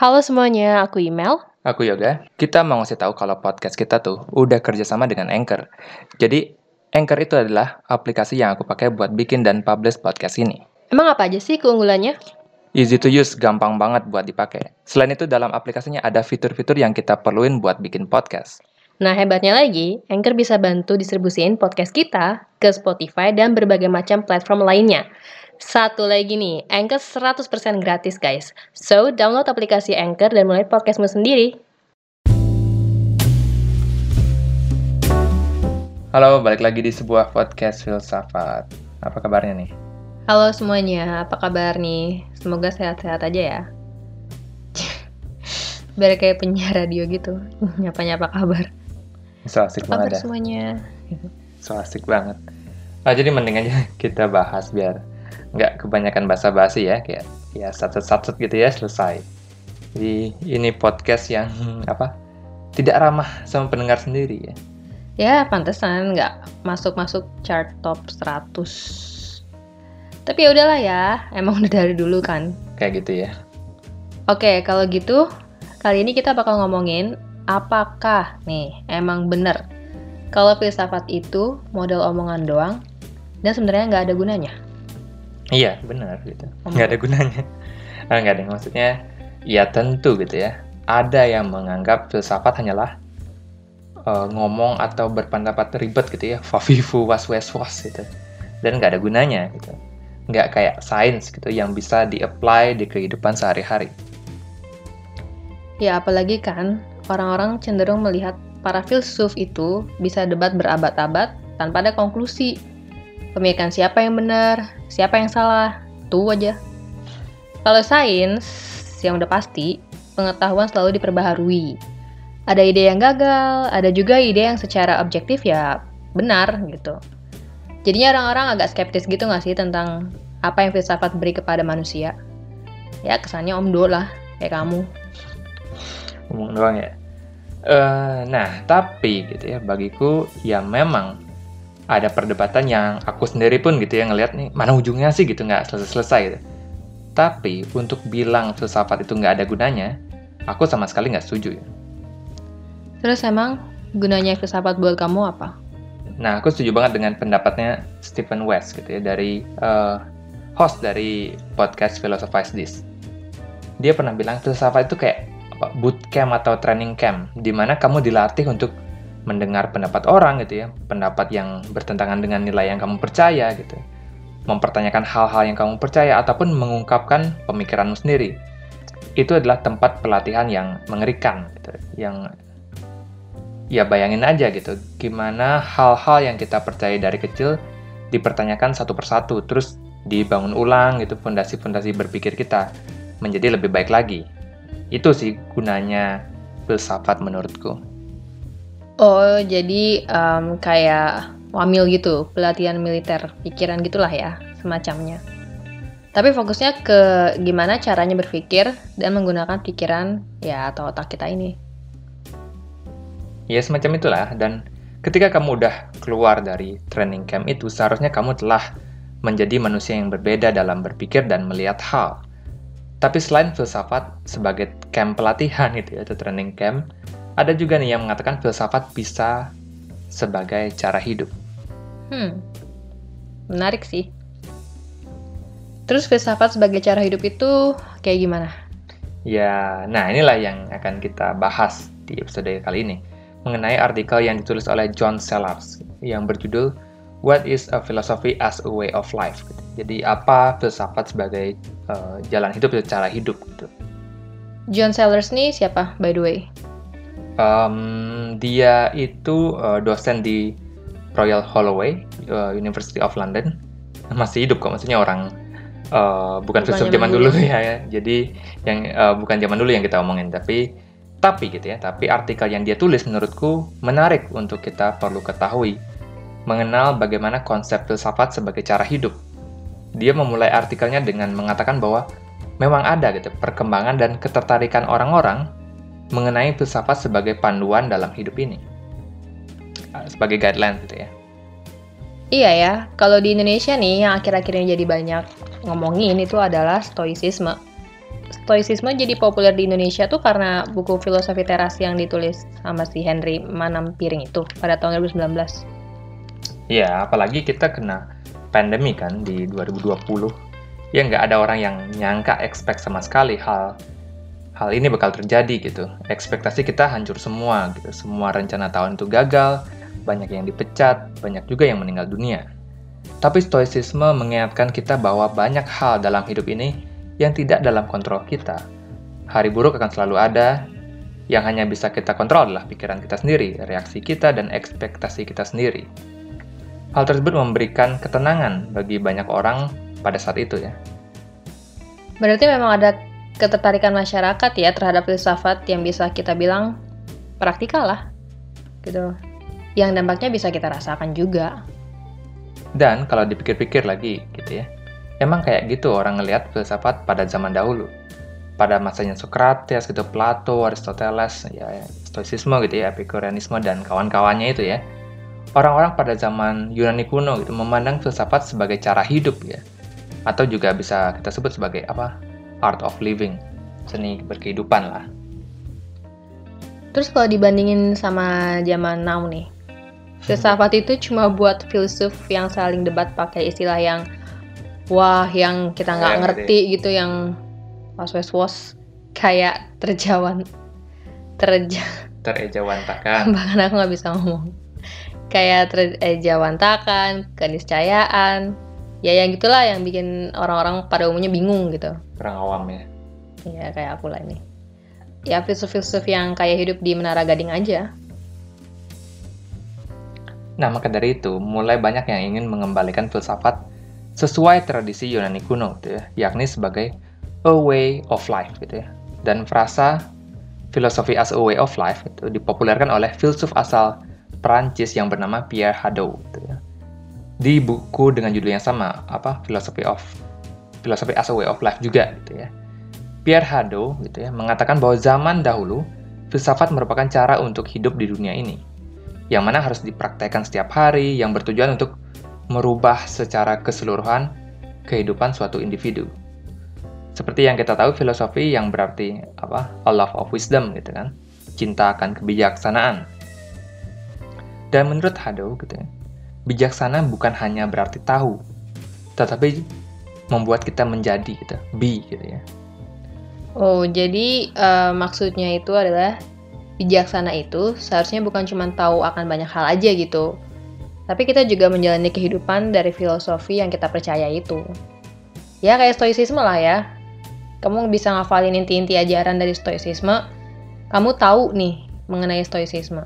Halo semuanya, aku Email. Aku Yoga. Kita mau ngasih tahu kalau podcast kita tuh udah kerjasama dengan Anchor. Jadi, Anchor itu adalah aplikasi yang aku pakai buat bikin dan publish podcast ini. Emang apa aja sih keunggulannya? Easy to use, gampang banget buat dipakai. Selain itu, dalam aplikasinya ada fitur-fitur yang kita perluin buat bikin podcast. Nah, hebatnya lagi, Anchor bisa bantu distribusiin podcast kita ke Spotify dan berbagai macam platform lainnya. Satu lagi nih, Anchor 100% gratis guys. So, download aplikasi Anchor dan mulai podcastmu sendiri. Halo, balik lagi di sebuah podcast filsafat. Apa kabarnya nih? Halo semuanya, apa kabar nih? Semoga sehat-sehat aja ya. Biar kayak penyiar radio gitu, nyapa-nyapa kabar. So asik Apa kabar banget ya. semuanya? So asik banget. Ah, jadi mending aja kita bahas biar nggak kebanyakan basa-basi ya, kayak ya satset-satset gitu ya selesai. Jadi ini podcast yang apa? Tidak ramah sama pendengar sendiri ya. Ya, pantesan nggak masuk-masuk chart top 100. Tapi ya udahlah ya, emang udah dari dulu kan. Kayak gitu ya. Oke, kalau gitu kali ini kita bakal ngomongin apakah nih emang bener kalau filsafat itu model omongan doang dan sebenarnya nggak ada gunanya. Iya, benar gitu. Oh. Nggak ada gunanya. Ah, nggak ada, maksudnya ya tentu gitu ya. Ada yang menganggap filsafat hanyalah eh, ngomong atau berpendapat ribet gitu ya, fafifu was was was gitu. Dan nggak ada gunanya gitu. Nggak kayak sains gitu yang bisa di-apply di kehidupan sehari-hari. Ya apalagi kan orang-orang cenderung melihat para filsuf itu bisa debat berabad-abad tanpa ada konklusi. Pemikiran siapa yang benar, siapa yang salah, tuh aja. Kalau sains, yang udah pasti, pengetahuan selalu diperbaharui. Ada ide yang gagal, ada juga ide yang secara objektif ya benar gitu. Jadinya orang-orang agak skeptis gitu nggak sih tentang apa yang filsafat beri kepada manusia? Ya kesannya omdo lah, kayak kamu. Ngomong doang ya. Eh, nah, tapi gitu ya, bagiku ya memang ada perdebatan yang aku sendiri pun gitu ya ngelihat nih mana ujungnya sih gitu nggak selesai-selesai gitu. Tapi untuk bilang filsafat itu nggak ada gunanya, aku sama sekali nggak setuju ya. Terus emang gunanya filsafat buat kamu apa? Nah, aku setuju banget dengan pendapatnya Stephen West gitu ya dari eh, host dari podcast Philosophize This. Dia pernah bilang filsafat itu kayak bootcamp atau training camp di mana kamu dilatih untuk mendengar pendapat orang gitu ya, pendapat yang bertentangan dengan nilai yang kamu percaya gitu. Mempertanyakan hal-hal yang kamu percaya ataupun mengungkapkan pemikiranmu sendiri. Itu adalah tempat pelatihan yang mengerikan gitu, yang ya bayangin aja gitu, gimana hal-hal yang kita percaya dari kecil dipertanyakan satu persatu, terus dibangun ulang gitu fondasi-fondasi berpikir kita menjadi lebih baik lagi. Itu sih gunanya filsafat menurutku. Oh, jadi em, kayak wamil gitu, pelatihan militer, pikiran gitulah ya, semacamnya. Tapi fokusnya ke gimana caranya berpikir dan menggunakan pikiran ya atau otak kita ini. Ya semacam itulah dan ketika kamu udah keluar dari training camp itu seharusnya kamu telah menjadi manusia yang berbeda dalam berpikir dan melihat hal. Tapi selain filsafat sebagai camp pelatihan itu ya, itu training camp, ada juga nih yang mengatakan filsafat bisa sebagai cara hidup. Hmm, menarik sih. Terus filsafat sebagai cara hidup itu kayak gimana? Ya, nah inilah yang akan kita bahas di episode kali ini mengenai artikel yang ditulis oleh John Sellars yang berjudul What is a Philosophy as a Way of Life? Jadi apa filsafat sebagai eh, jalan hidup atau cara hidup gitu. John Sellers nih siapa by the way? Em, dia itu eh, dosen di Royal Holloway eh, University of London masih hidup kok maksudnya orang eh, bukan filsuf zaman dulu. ya, ya. jadi yang eh, bukan zaman dulu yang kita omongin tapi tapi gitu ya tapi artikel yang dia tulis menurutku menarik untuk kita perlu ketahui mengenal bagaimana konsep filsafat sebagai cara hidup dia memulai artikelnya dengan mengatakan bahwa memang ada gitu perkembangan dan ketertarikan orang-orang mengenai filsafat sebagai panduan dalam hidup ini Uh, sebagai guideline gitu ya Iya ya, kalau di Indonesia nih yang akhir-akhir ini jadi banyak ngomongin itu adalah stoicisme. stoicisme jadi populer di Indonesia tuh karena buku filosofi teras yang ditulis sama si Henry Manam Piring itu pada tahun 2019. Iya, apalagi kita kena pandemi kan di 2020. Ya nggak ada orang yang nyangka expect sama sekali hal hal ini bakal terjadi gitu. Ekspektasi kita hancur semua gitu. Semua rencana tahun itu gagal, banyak yang dipecat, banyak juga yang meninggal dunia. Tapi stoicisme mengingatkan kita bahwa banyak hal dalam hidup ini yang tidak dalam kontrol kita. Hari buruk akan selalu ada, yang hanya bisa kita kontrol adalah pikiran kita sendiri, reaksi kita, dan ekspektasi kita sendiri. Hal tersebut memberikan ketenangan bagi banyak orang pada saat itu ya. Berarti memang ada ketertarikan masyarakat ya terhadap filsafat yang bisa kita bilang praktikal lah. Gitu. Yang dampaknya bisa kita rasakan juga. Dan kalau dipikir-pikir lagi gitu ya, Emang kayak gitu orang ngelihat filsafat pada zaman dahulu. Pada masanya Socrates gitu, Plato, Aristoteles, ya Stoicisme gitu ya, Epicureanisme dan kawan-kawannya itu ya. Orang-orang pada zaman Yunani kuno gitu memandang filsafat sebagai cara hidup ya. Atau juga bisa kita sebut sebagai apa? Art of living, seni berkehidupan lah. Terus kalau dibandingin sama zaman now nih, filsafat itu cuma buat filsuf yang saling debat pakai istilah yang wah yang kita nggak ya, ngerti deh. gitu yang was was was kayak terjawan terja terejawantakan bahkan aku nggak bisa ngomong kayak terejawantakan keniscayaan ya yang gitulah yang bikin orang-orang pada umumnya bingung gitu kurang awam ya Iya kayak aku lah ini ya filsuf-filsuf yang kayak hidup di menara gading aja Nah, maka dari itu, mulai banyak yang ingin mengembalikan filsafat sesuai tradisi Yunani kuno gitu ya, yakni sebagai a way of life gitu ya. Dan frasa filosofi as a way of life itu dipopulerkan oleh filsuf asal Prancis yang bernama Pierre Hadot gitu ya. Di buku dengan judul yang sama, apa Philosophy of Philosophy as a way of life juga gitu ya. Pierre Hadot gitu ya mengatakan bahwa zaman dahulu filsafat merupakan cara untuk hidup di dunia ini yang mana harus dipraktekkan setiap hari yang bertujuan untuk merubah secara keseluruhan kehidupan suatu individu. Seperti yang kita tahu filosofi yang berarti apa? A love of wisdom gitu kan. Cinta akan kebijaksanaan. Dan menurut Hado gitu ya, bijaksana bukan hanya berarti tahu, tetapi membuat kita menjadi gitu, be gitu ya. Oh, jadi uh, maksudnya itu adalah bijaksana itu seharusnya bukan cuma tahu akan banyak hal aja gitu, tapi kita juga menjalani kehidupan dari filosofi yang kita percaya itu. Ya kayak stoicisme lah ya. Kamu bisa ngafalin inti-inti ajaran dari stoicisme, kamu tahu nih mengenai stoicisme.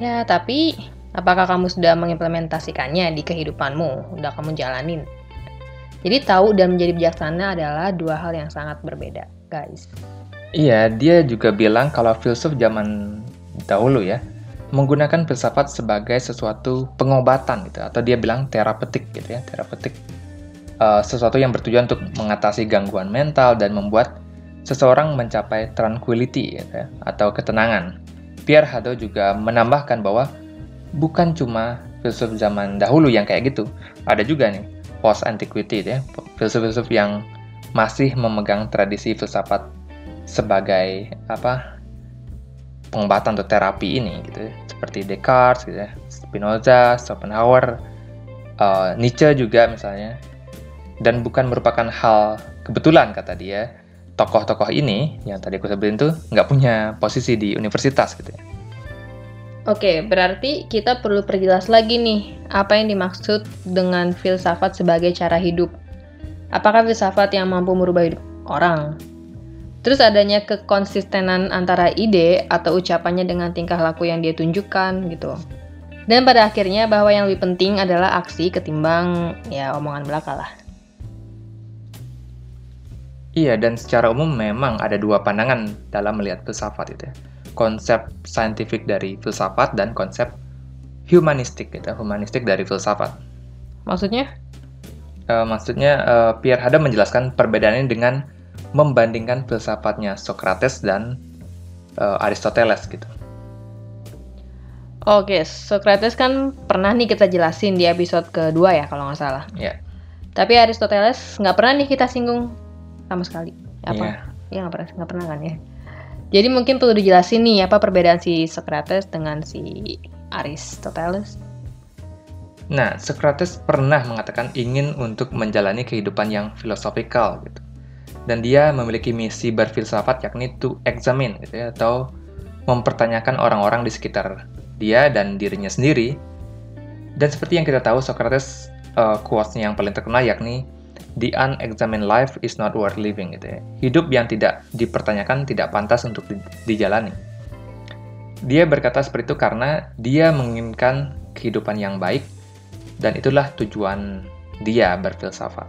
Ya, tapi apakah kamu sudah mengimplementasikannya di kehidupanmu? Udah kamu jalanin? Jadi tahu dan menjadi bijaksana adalah dua hal yang sangat berbeda, guys. Iya, dia juga bilang kalau filsuf zaman dahulu ya, menggunakan filsafat sebagai sesuatu pengobatan gitu atau dia bilang terapeutik gitu ya terapeutik uh, sesuatu yang bertujuan untuk mengatasi gangguan mental dan membuat seseorang mencapai tranquility gitu ya, atau ketenangan Pierre Hadot juga menambahkan bahwa bukan cuma filsuf zaman dahulu yang kayak gitu ada juga nih post antiquity ya filsuf-filsuf yang masih memegang tradisi filsafat sebagai apa pengobatan atau terapi ini gitu ya. seperti Descartes gitu ya Spinoza, Schopenhauer, uh, Nietzsche juga misalnya dan bukan merupakan hal kebetulan kata dia tokoh-tokoh ini yang tadi aku sebutin tuh nggak punya posisi di universitas gitu ya. Oke, berarti kita perlu perjelas lagi nih apa yang dimaksud dengan filsafat sebagai cara hidup. Apakah filsafat yang mampu merubah hidup orang? Terus adanya kekonsistenan antara ide atau ucapannya dengan tingkah laku yang dia tunjukkan gitu. Dan pada akhirnya bahwa yang lebih penting adalah aksi ketimbang ya omongan belaka lah. Iya, dan secara umum memang ada dua pandangan dalam melihat filsafat itu ya. Konsep saintifik dari filsafat dan konsep humanistik gitu, humanistik dari filsafat. Maksudnya? Uh, maksudnya uh, Pierre Hadam menjelaskan perbedaannya dengan membandingkan filsafatnya Socrates dan uh, Aristoteles gitu. Oke, Socrates kan pernah nih kita jelasin di episode kedua ya kalau nggak salah. Iya. Yeah. Tapi Aristoteles nggak pernah nih kita singgung sama sekali. Apa? Yeah. Ya nggak pernah, nggak pernah kan ya. Jadi mungkin perlu dijelasin nih apa perbedaan si Socrates dengan si Aristoteles. Nah, Socrates pernah mengatakan ingin untuk menjalani kehidupan yang filosofikal gitu. Dan dia memiliki misi berfilsafat yakni to examine gitu ya atau mempertanyakan orang-orang di sekitar dia dan dirinya sendiri. Dan seperti yang kita tahu Socrates uh, quotes-nya yang paling terkenal yakni the unexamined life is not worth living gitu ya. Hidup yang tidak dipertanyakan tidak pantas untuk di dijalani. Dia berkata seperti itu karena dia menginginkan kehidupan yang baik dan itulah tujuan dia berfilsafat.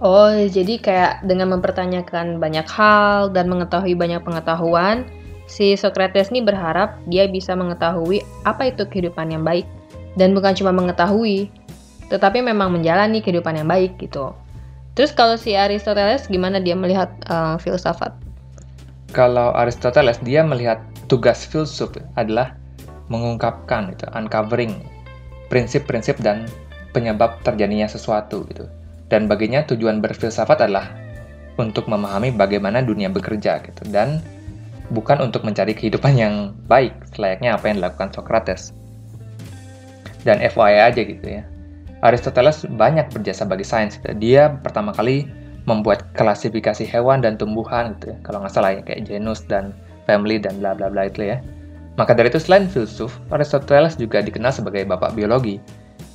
Oh, jadi kayak dengan mempertanyakan banyak hal dan mengetahui banyak pengetahuan, si Socrates ini berharap dia bisa mengetahui apa itu kehidupan yang baik. Dan bukan cuma mengetahui, tetapi memang menjalani kehidupan yang baik gitu. Terus kalau si Aristoteles gimana dia melihat uh, filsafat? Kalau Aristoteles dia melihat tugas filsuf adalah mengungkapkan itu, uncovering prinsip-prinsip dan penyebab terjadinya sesuatu gitu. Dan baginya tujuan berfilsafat adalah untuk memahami bagaimana dunia bekerja gitu dan bukan untuk mencari kehidupan yang baik selayaknya apa yang dilakukan Socrates. Dan FYI aja gitu ya. Aristoteles banyak berjasa bagi sains. Dia pertama kali membuat klasifikasi hewan dan tumbuhan gitu ya. Kalau nggak salah ya kayak genus dan family dan bla bla bla itu ya. Maka dari itu selain filsuf, Aristoteles juga dikenal sebagai bapak biologi.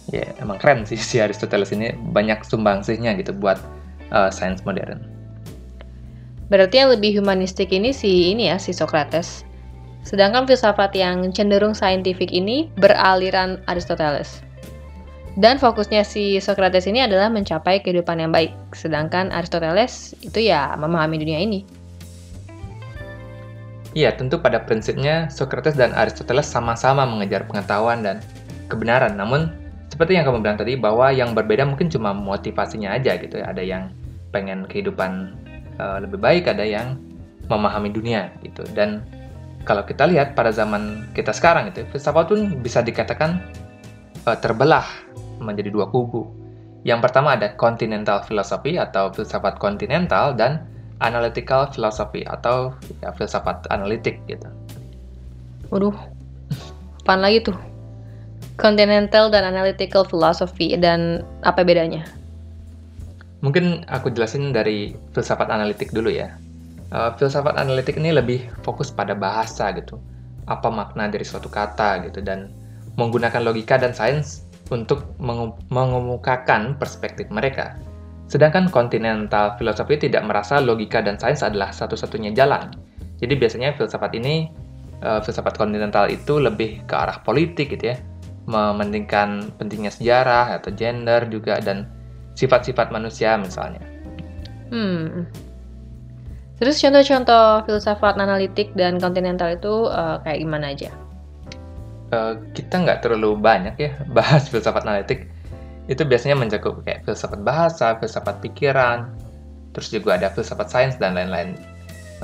Ya, emang keren sih si Aristoteles ini banyak sumbangsihnya gitu buat uh, sains modern. Berarti yang lebih humanistik ini si ini ya si Socrates. Sedangkan filsafat yang cenderung saintifik ini beraliran Aristoteles. Dan fokusnya si Socrates ini adalah mencapai kehidupan yang baik, sedangkan Aristoteles itu ya memahami dunia ini. Iya, tentu pada prinsipnya Socrates dan Aristoteles sama-sama mengejar pengetahuan dan kebenaran. Namun, seperti yang kamu bilang tadi, bahwa yang berbeda mungkin cuma motivasinya aja gitu ya. Ada yang pengen kehidupan uh, lebih baik, ada yang memahami dunia gitu. Dan kalau kita lihat pada zaman kita sekarang itu, filsafat pun bisa dikatakan uh, terbelah menjadi dua kubu. Yang pertama ada continental philosophy atau filsafat kontinental dan analytical philosophy atau ya, filsafat analitik gitu. Waduh, apaan lagi tuh? Continental dan analytical philosophy dan apa bedanya? Mungkin aku jelasin dari filsafat analitik dulu ya. Uh, filsafat analitik ini lebih fokus pada bahasa gitu. Apa makna dari suatu kata gitu dan menggunakan logika dan sains untuk mengemukakan perspektif mereka. Sedangkan kontinental filosofi tidak merasa logika dan sains adalah satu-satunya jalan. Jadi biasanya filsafat ini, uh, filsafat kontinental itu lebih ke arah politik gitu ya, mementingkan pentingnya sejarah atau gender juga dan sifat-sifat manusia misalnya. Hmm. Terus contoh-contoh filsafat analitik dan kontinental itu uh, kayak gimana aja? Uh, kita nggak terlalu banyak ya bahas filsafat analitik itu biasanya mencakup kayak filsafat bahasa, filsafat pikiran, terus juga ada filsafat sains dan lain-lain.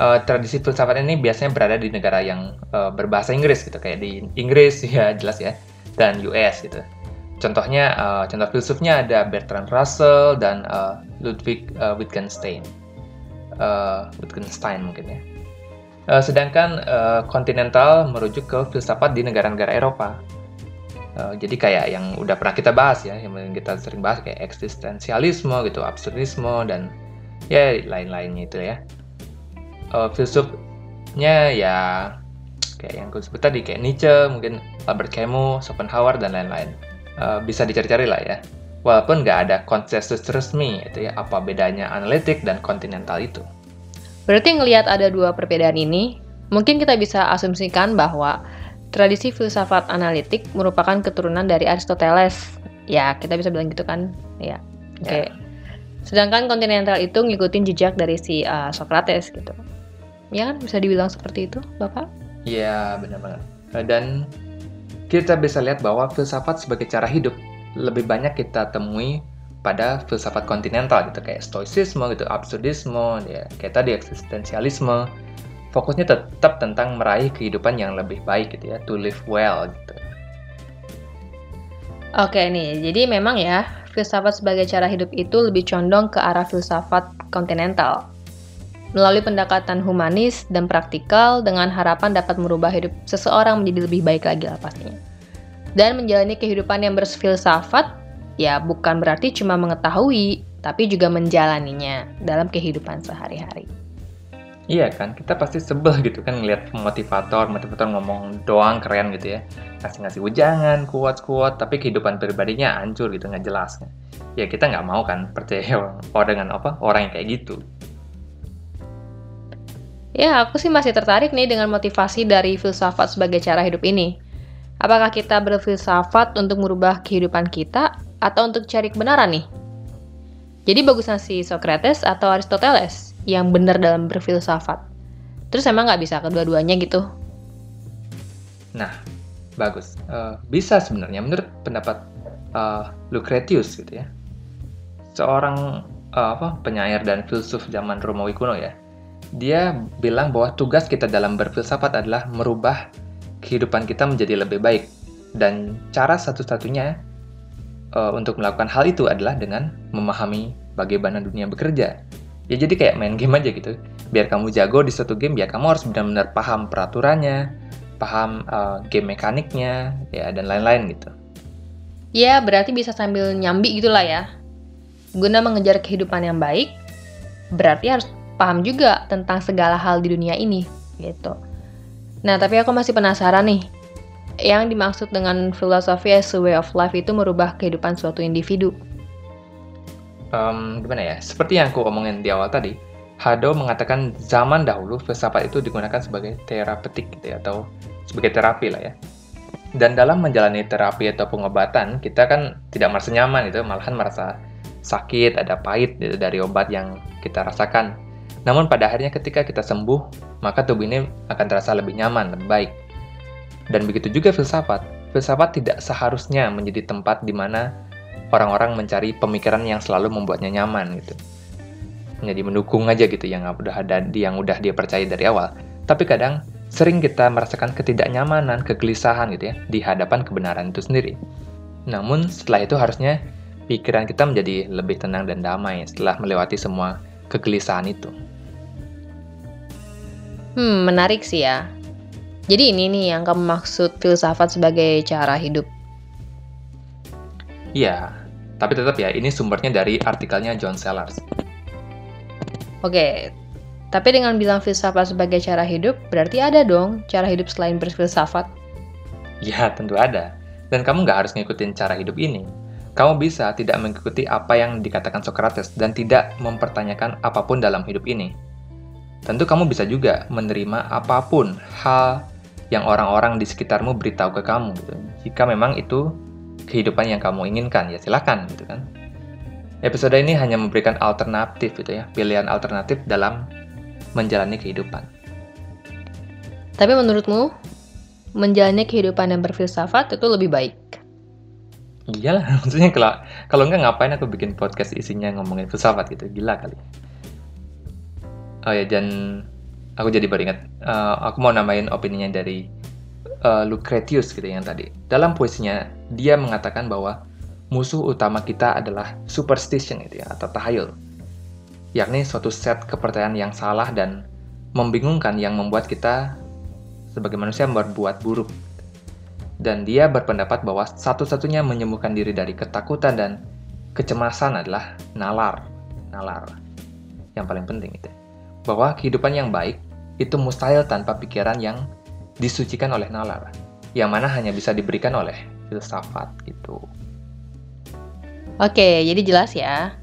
Uh, tradisi filsafat ini biasanya berada di negara yang uh, berbahasa Inggris gitu, kayak di Inggris ya jelas ya, dan US gitu. Contohnya, uh, contoh filsufnya ada Bertrand Russell dan uh, Ludwig uh, Wittgenstein. Uh, Wittgenstein mungkin ya. Uh, sedangkan uh, merujuk ke filsafat di negara-negara Eropa Uh, jadi kayak yang udah pernah kita bahas ya, yang kita sering bahas kayak eksistensialisme gitu, absurdisme dan ya lain-lainnya itu ya. Uh, filsufnya ya kayak yang gue sebut tadi kayak Nietzsche, mungkin Albert Camus, Schopenhauer dan lain-lain. Uh, bisa dicari-cari lah ya. Walaupun nggak ada konsensus resmi itu ya, apa bedanya analitik dan kontinental itu. Berarti ngelihat ada dua perbedaan ini, mungkin kita bisa asumsikan bahwa Tradisi filsafat analitik merupakan keturunan dari Aristoteles. Ya, kita bisa bilang gitu kan? Ya. Oke. Okay. Ya. Sedangkan kontinental itu ngikutin jejak dari si uh, Socrates gitu. Ya kan bisa dibilang seperti itu, Bapak? Iya, benar banget. Eh, dan kita bisa lihat bahwa filsafat sebagai cara hidup lebih banyak kita temui pada filsafat kontinental gitu kayak stoicisme gitu, absurdisme, ya kayak tadi eksistensialisme fokusnya tetap tentang meraih kehidupan yang lebih baik gitu ya, to live well gitu. Oke nih, jadi memang ya filsafat sebagai cara hidup itu lebih condong ke arah filsafat kontinental. melalui pendekatan humanis dan praktikal dengan harapan dapat merubah hidup seseorang menjadi lebih baik lagi lah pastinya. Dan menjalani kehidupan yang berfilsafat ya bukan berarti cuma mengetahui, tapi juga menjalaninya dalam kehidupan sehari-hari. Iya kan, kita pasti sebel gitu kan ngeliat motivator, motivator ngomong doang keren gitu ya. Ngasih-ngasih ujangan, kuat-kuat, tapi kehidupan pribadinya hancur gitu, nggak jelas. Kan? Ya kita nggak mau kan percaya orang dengan apa orang yang kayak gitu. Ya, aku sih masih tertarik nih dengan motivasi dari filsafat sebagai cara hidup ini. Apakah kita berfilsafat untuk merubah kehidupan kita atau untuk cari kebenaran nih? Jadi bagusnya si Socrates atau Aristoteles? yang benar dalam berfilsafat. Terus emang nggak bisa kedua-duanya gitu? Nah, bagus. Uh, bisa sebenarnya menurut pendapat uh, Lucretius gitu ya. Seorang uh, apa penyair dan filsuf zaman Romawi kuno ya. Dia bilang bahwa tugas kita dalam berfilsafat adalah merubah kehidupan kita menjadi lebih baik. Dan cara satu-satunya uh, untuk melakukan hal itu adalah dengan memahami bagaimana dunia bekerja. Ya jadi kayak main game aja gitu. Biar kamu jago di suatu game ya kamu harus benar-benar paham peraturannya paham uh, game mekaniknya ya dan lain-lain gitu. Ya berarti bisa sambil nyambi gitulah ya. Guna mengejar kehidupan yang baik berarti harus paham juga tentang segala hal di dunia ini gitu. Nah tapi aku masih penasaran nih yang dimaksud dengan filosofi as a way of life itu merubah kehidupan suatu individu um, gimana ya? Seperti yang aku omongin di awal tadi, Hado mengatakan zaman dahulu filsafat itu digunakan sebagai terapeutik gitu ya, atau sebagai terapi lah ya. Dan dalam menjalani terapi atau pengobatan, kita kan tidak merasa nyaman itu, malahan merasa sakit, ada pahit gitu, dari obat yang kita rasakan. Namun pada akhirnya ketika kita sembuh, maka tubuh ini akan terasa lebih nyaman, lebih baik. Dan begitu juga filsafat. Filsafat tidak seharusnya menjadi tempat di mana orang-orang mencari pemikiran yang selalu membuatnya nyaman gitu. Jadi mendukung aja gitu yang udah ada yang udah dia percaya dari awal. Tapi kadang sering kita merasakan ketidaknyamanan, kegelisahan gitu ya di hadapan kebenaran itu sendiri. Namun setelah itu harusnya pikiran kita menjadi lebih tenang dan damai setelah melewati semua kegelisahan itu. Hmm, menarik sih ya. Jadi ini nih yang kamu maksud filsafat sebagai cara hidup. Iya, tapi tetap ya, ini sumbernya dari artikelnya John Sellers. Oke, tapi dengan bilang filsafat sebagai cara hidup, berarti ada dong cara hidup selain berfilsafat? Ya, tentu ada. Dan kamu nggak harus ngikutin cara hidup ini. Kamu bisa tidak mengikuti apa yang dikatakan Socrates dan tidak mempertanyakan apa pun dalam hidup ini. Tentu kamu bisa juga menerima apa pun hal yang orang-orang di sekitarmu beritahu ke kamu. Gitu. Jika memang itu kehidupan yang kamu inginkan, ya silakan gitu kan. Episode ini hanya memberikan alternatif gitu ya, pilihan alternatif dalam menjalani kehidupan. Tapi menurutmu, menjalani kehidupan yang berfilsafat itu lebih baik? Iyalah, maksudnya kalau kalau enggak ngapain aku bikin podcast isinya ngomongin filsafat gitu, gila kali. Oh ya, dan aku jadi beringat, uh, aku mau namain opininya dari uh, Lucretius gitu yang tadi. Dalam puisinya dia mengatakan bahwa musuh utama kita adalah superstition gitu ya atau tahayul. Yakni suatu set kepercayaan yang salah dan membingungkan yang membuat kita sebagai manusia berbuat buruk. Dan dia berpendapat bahwa satu-satunya menyembuhkan diri dari ketakutan dan kecemasan adalah nalar. Nalar. Yang paling penting itu. Bahwa kehidupan yang baik itu mustahil tanpa pikiran yang disucikan oleh nalar, yang mana hanya bisa diberikan oleh filsafat gitu. Oke, jadi jelas ya.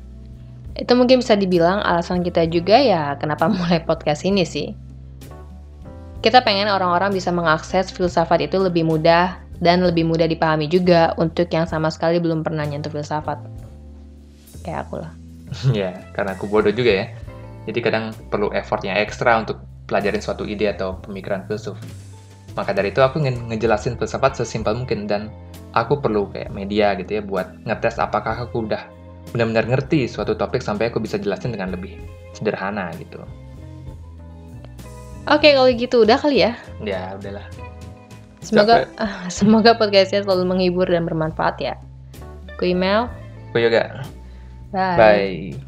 Itu mungkin bisa dibilang alasan kita juga ya kenapa mulai podcast ini sih. Kita pengen orang-orang bisa mengakses filsafat itu lebih mudah dan lebih mudah dipahami juga untuk yang sama sekali belum pernah nyentuh filsafat. Kayak aku lah. ya, karena aku bodoh juga ya. Jadi kadang perlu effort yang ekstra untuk pelajarin suatu ide atau pemikiran filsuf. Maka dari itu aku ingin ngejelasin filsafat sesimpel mungkin dan aku perlu kayak media gitu ya buat ngetes apakah aku udah benar-benar ngerti suatu topik sampai aku bisa jelasin dengan lebih sederhana gitu. Oke, kalau gitu udah kali ya? Ya, udahlah. Semoga uh, semoga podcastnya selalu menghibur dan bermanfaat ya. Ku email. Ku juga. Bye. Bye.